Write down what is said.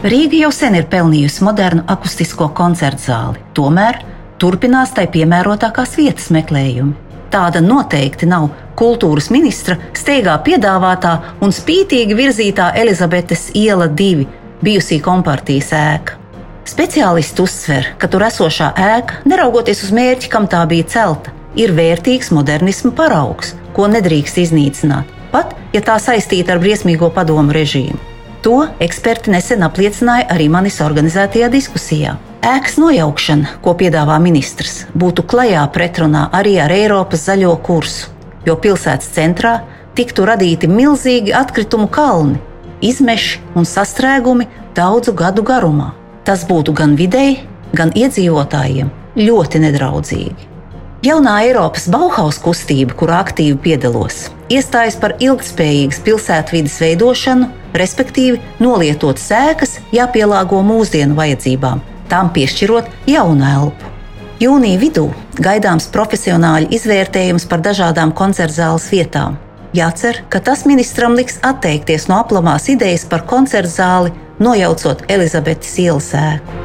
Rīga jau sen ir pelnījusi modernu akustisko koncertu zāli, tomēr turpinās tai piemērotākās vietas meklējumi. Tāda noteikti nav kultūras ministra steigā piedāvātā un spītīgi virzītā Elizabetes iela divi bijusī kompartijas ēka. Speciālisti uzsver, ka tur esošā ēka, neraugoties uz mērķi, kam tā bija celta, ir vērtīgs modernisma paraugs, ko nedrīkst iznīcināt, pat ja tā saistīta ar briesmīgo padomu režīmu. To eksperti nesen apliecināja arī manis organizētajā diskusijā. Ēkas nojaukšana, ko piedāvā ministrs, būtu klajā pretrunā arī ar Eiropas zaļo kursu, jo pilsētas centrā tiktu radīti milzīgi atkritumu kalni, izmeši un sastrēgumi daudzu gadu garumā. Tas būtu gan videi, gan iedzīvotājiem ļoti nedraudzīgi. Jaunā Eiropas Bauhaus kustība, kurā aktīvi piedalos, iestājas par ilgspējīgas pilsētvidas veidošanu, respektīvi nolietot sēkas, jāpielāgo mūsdienu vajadzībām, tām piešķirot jaunu elpu. Jūnija vidū gaidāms profesionāļu izvērtējums par dažādām koncertzāles vietām. Jācer, ka tas ministram liks atteikties no aplamās idejas par koncertzāli, nojaucot Elizabetes ielas ēku.